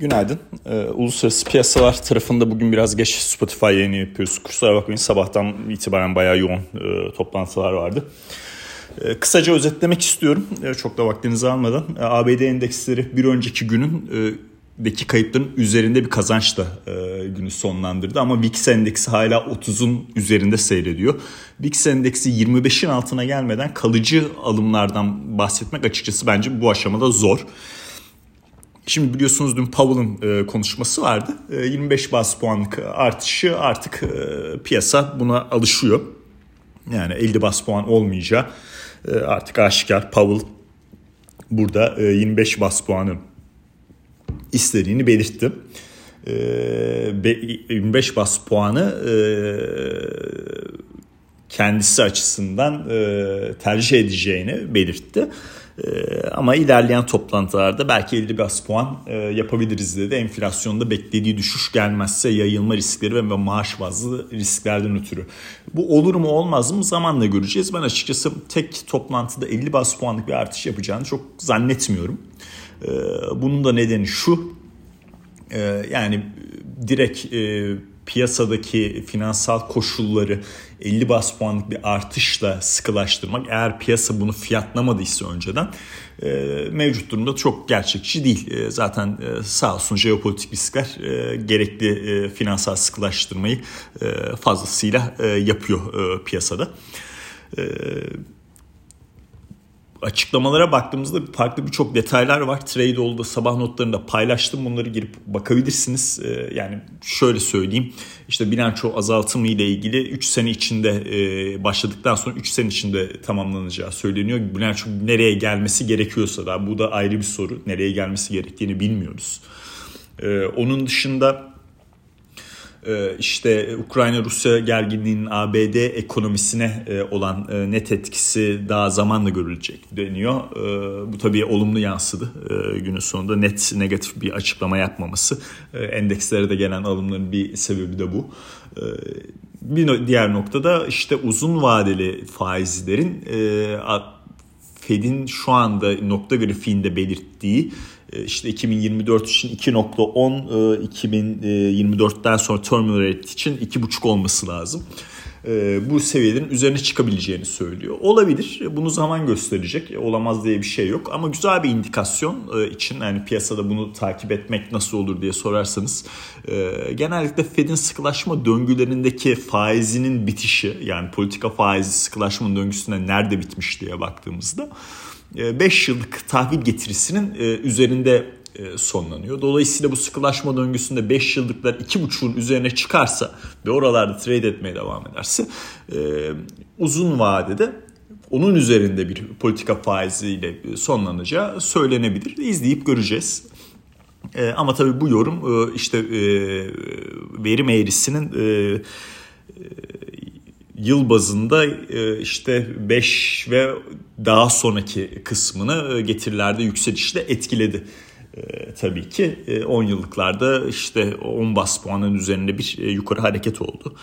Günaydın. Ee, uluslararası piyasalar tarafında bugün biraz geç Spotify yayını yapıyoruz. Kusura bakmayın sabahtan itibaren bayağı yoğun e, toplantılar vardı. E, kısaca özetlemek istiyorum. E, çok da vaktinizi almadan. E, ABD endeksleri bir önceki günün e, deki kayıpların üzerinde bir kazançla e, günü sonlandırdı. Ama VIX endeksi hala 30'un üzerinde seyrediyor. VIX endeksi 25'in altına gelmeden kalıcı alımlardan bahsetmek açıkçası bence bu aşamada zor. Şimdi biliyorsunuz dün Powell'ın e, konuşması vardı. E, 25 bas puanlık artışı artık e, piyasa buna alışıyor. Yani 50 bas puan olmayacağı e, artık aşikar. Powell burada e, 25 bas puanı istediğini belirtti. E, 25 bas puanı e, kendisi açısından e, tercih edeceğini belirtti. Ee, ama ilerleyen toplantılarda belki 50 bas puan e, yapabiliriz dedi. Enflasyonda beklediği düşüş gelmezse yayılma riskleri ve maaş bazlı risklerden ötürü. Bu olur mu olmaz mı zamanla göreceğiz. Ben açıkçası tek toplantıda 50 bas puanlık bir artış yapacağını çok zannetmiyorum. Ee, bunun da nedeni şu. E, yani direkt e, piyasadaki finansal koşulları 50 bas puanlık bir artışla sıkılaştırmak eğer piyasa bunu fiyatlamadıysa önceden e, mevcut durumda çok gerçekçi değil. E, zaten e, sağ olsun jeopolitik riskler e, gerekli e, finansal sıkılaştırmayı e, fazlasıyla e, yapıyor e, piyasada. E, açıklamalara baktığımızda farklı birçok detaylar var. Tradeall'da sabah notlarında paylaştım. Bunları girip bakabilirsiniz. Ee, yani şöyle söyleyeyim. İşte bilanço azaltımı ile ilgili 3 sene içinde e, başladıktan sonra 3 sene içinde tamamlanacağı söyleniyor. Bilanço nereye gelmesi gerekiyorsa da bu da ayrı bir soru. Nereye gelmesi gerektiğini bilmiyoruz. Ee, onun dışında işte Ukrayna-Rusya gerginliğinin ABD ekonomisine e, olan e, net etkisi daha zamanla görülecek deniyor. Bu tabii olumlu yansıdı günün sonunda net negatif bir açıklama yapmaması. Endekslere de gelen alımların bir sebebi de bu. Bir diğer noktada işte uzun vadeli faizlerin e, Fed'in şu anda nokta grafiğinde belirttiği e, işte 2024 için 2.10, 2024'ten e, sonra terminal rate için 2.5 olması lazım. E, bu seviyelerin üzerine çıkabileceğini söylüyor. Olabilir. Bunu zaman gösterecek. Olamaz diye bir şey yok. Ama güzel bir indikasyon için yani piyasada bunu takip etmek nasıl olur diye sorarsanız genellikle Fed'in sıkılaşma döngülerindeki faizinin bitişi yani politika faizi sıkılaşma döngüsüne nerede bitmiş diye baktığımızda 5 yıllık tahvil getirisinin üzerinde sonlanıyor. Dolayısıyla bu sıkılaşma döngüsünde 5 yıllıklar 2.5'un üzerine çıkarsa ve oralarda trade etmeye devam ederse uzun vadede onun üzerinde bir politika faiziyle sonlanacağı söylenebilir. İzleyip göreceğiz. Ama tabii bu yorum işte verim eğrisinin yıl bazında e, işte 5 ve daha sonraki kısmını e, getirilerde yükselişle etkiledi. E, tabii ki 10 yıllıklarda işte 10 bas puanın üzerinde bir yukarı hareket oldu.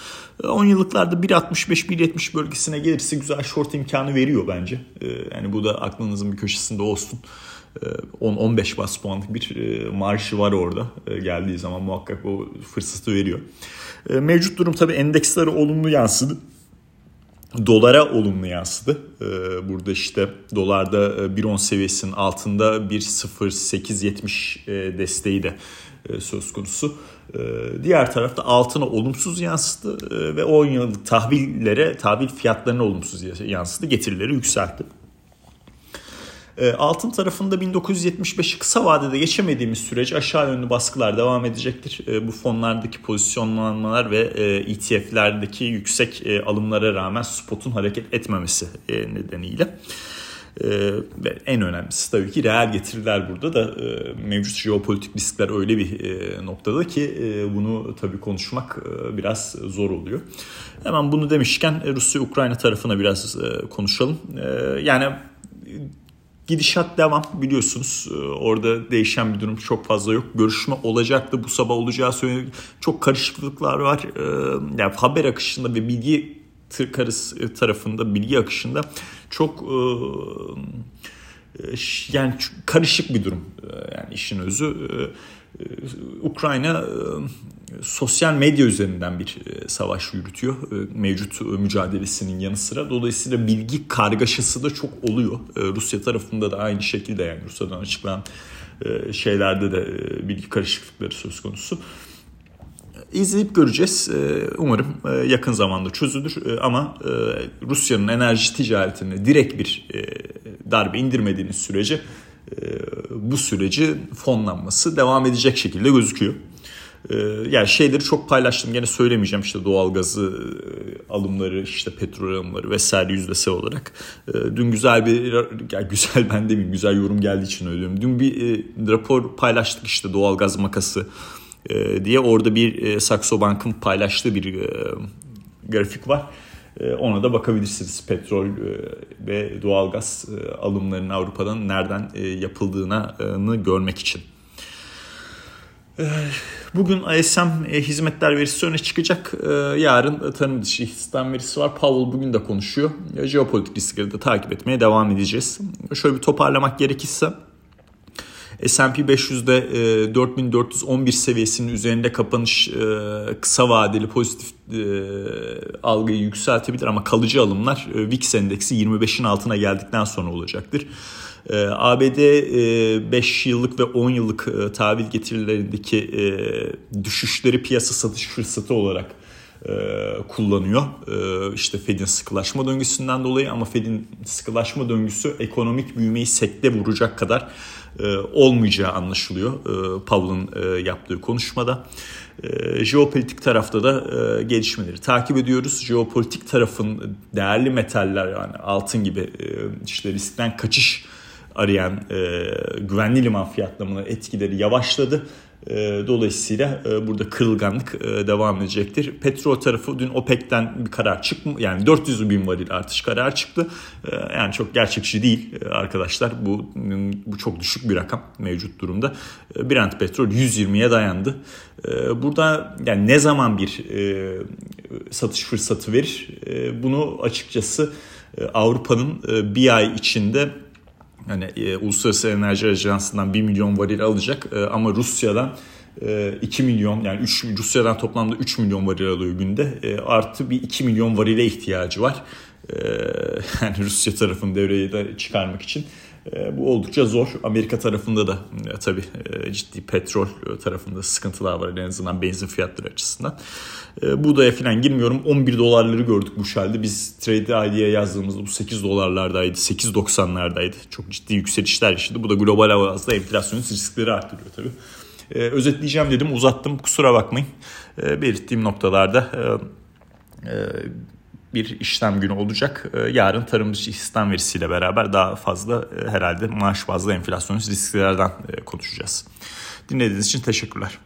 10 yıllıklarda 1.65-1.70 bölgesine gelirse güzel short imkanı veriyor bence. Yani bu da aklınızın bir köşesinde olsun. 10-15 bas puanlık bir marşı var orada. Geldiği zaman muhakkak o fırsatı veriyor. Mevcut durum tabii endekslere olumlu yansıdı dolara olumlu yansıdı. Ee, burada işte dolarda 1.10 e, seviyesinin altında 1.0870 e, desteği de e, söz konusu. Ee, diğer tarafta altına olumsuz yansıdı ve 10 yıllık tahvillere, tahvil fiyatlarına olumsuz yansıdı. Getirileri yükseltti. Ee, altın tarafında 1975'i kısa vadede geçemediğimiz sürece aşağı yönlü baskılar devam edecektir. Ee, bu fonlardaki pozisyonlanmalar ve ETF'lerdeki e yüksek e, alımlara rağmen spotun hareket etmemesi e, nedeniyle. ve en önemlisi tabii ki reel getiriler burada da mevcut jeopolitik riskler öyle bir noktada ki bunu tabii konuşmak biraz zor oluyor. Hemen bunu demişken Rusya-Ukrayna tarafına biraz konuşalım. yani Gidişat devam biliyorsunuz. Ee, orada değişen bir durum çok fazla yok. Görüşme olacaktı bu sabah olacağı söyleniyor. Çok karışıklıklar var. Ee, yani haber akışında ve bilgi karısı tarafında bilgi akışında çok e, yani karışık bir durum. Yani işin özü. Ukrayna sosyal medya üzerinden bir savaş yürütüyor mevcut mücadelesinin yanı sıra. Dolayısıyla bilgi kargaşası da çok oluyor. Rusya tarafında da aynı şekilde yani Rusya'dan açıklanan şeylerde de bilgi karışıklıkları söz konusu. İzleyip göreceğiz. Umarım yakın zamanda çözülür ama Rusya'nın enerji ticaretine direkt bir darbe indirmediğiniz sürece bu süreci fonlanması devam edecek şekilde gözüküyor. Yani şeyleri çok paylaştım gene söylemeyeceğim işte doğalgazı alımları işte petrol alımları vesaire yüzdesel olarak. Dün güzel bir yani güzel ben demeyeyim güzel yorum geldiği için öyle diyorum. Dün bir rapor paylaştık işte doğalgaz makası diye orada bir Saxo Bank'ın paylaştığı bir grafik var. Ona da bakabilirsiniz petrol ve doğalgaz alımlarının Avrupa'dan nereden yapıldığını görmek için. Bugün ISM hizmetler verisi öne çıkacak. Yarın tanım dışı istihdam verisi var. Powell bugün de konuşuyor. Jeopolitik riskleri de takip etmeye devam edeceğiz. Şöyle bir toparlamak gerekirse S&P 500'de e, 4411 seviyesinin üzerinde kapanış e, kısa vadeli pozitif e, algıyı yükseltebilir ama kalıcı alımlar e, VIX endeksi 25'in altına geldikten sonra olacaktır. ABD e, 5 yıllık ve 10 yıllık tahvil getirilerindeki düşüşleri piyasa satış fırsatı olarak kullanıyor. E, işte Fed'in sıkılaşma döngüsünden dolayı ama Fed'in sıkılaşma döngüsü ekonomik büyümeyi sekte vuracak kadar olmayacağı anlaşılıyor e, Powell'ın e, yaptığı konuşmada. E, jeopolitik tarafta da e, gelişmeleri takip ediyoruz. Jeopolitik tarafın değerli metaller yani altın gibi e, işte riskten kaçış arayan e, güvenli liman fiyatlamına etkileri yavaşladı. Ee, dolayısıyla e, burada kırılganlık e, devam edecektir. Petrol tarafı dün OPEC'ten bir karar çıktı. Yani 400 bin varil artış karar çıktı. Yani çok gerçekçi değil e, arkadaşlar. Bu bu çok düşük bir rakam mevcut durumda. Brent petrol 120'ye dayandı. Burada yani ne zaman bir satış fırsatı verir? Bunu açıkçası Avrupa'nın bir ay içinde hani e, Uluslararası Enerji Ajansı'ndan 1 milyon varil alacak e, ama Rusya'dan e, 2 milyon yani 3 Rusya'dan toplamda 3 milyon varil alıyor günde. E, artı bir 2 milyon varile ihtiyacı var. E, yani Rusya tarafını devreye de çıkarmak için. E, bu oldukça zor. Amerika tarafında da e, tabii e, ciddi petrol tarafında sıkıntılar var en azından benzin fiyatları açısından. E, Buğdaya falan girmiyorum. 11 dolarları gördük bu şalde. Biz Trade ID'ye yazdığımızda bu 8 dolarlardaydı. 8.90'lardaydı. Çok ciddi yükselişler yaşadı. Bu da global bazda enflasyonist riskleri arttırıyor tabii. E, özetleyeceğim dedim uzattım kusura bakmayın. E, belirttiğim noktalarda e, e, bir işlem günü olacak. Ee, yarın tarım dışı istihdam verisiyle beraber daha fazla e, herhalde maaş bazlı enflasyon risklerden e, konuşacağız. Dinlediğiniz için teşekkürler.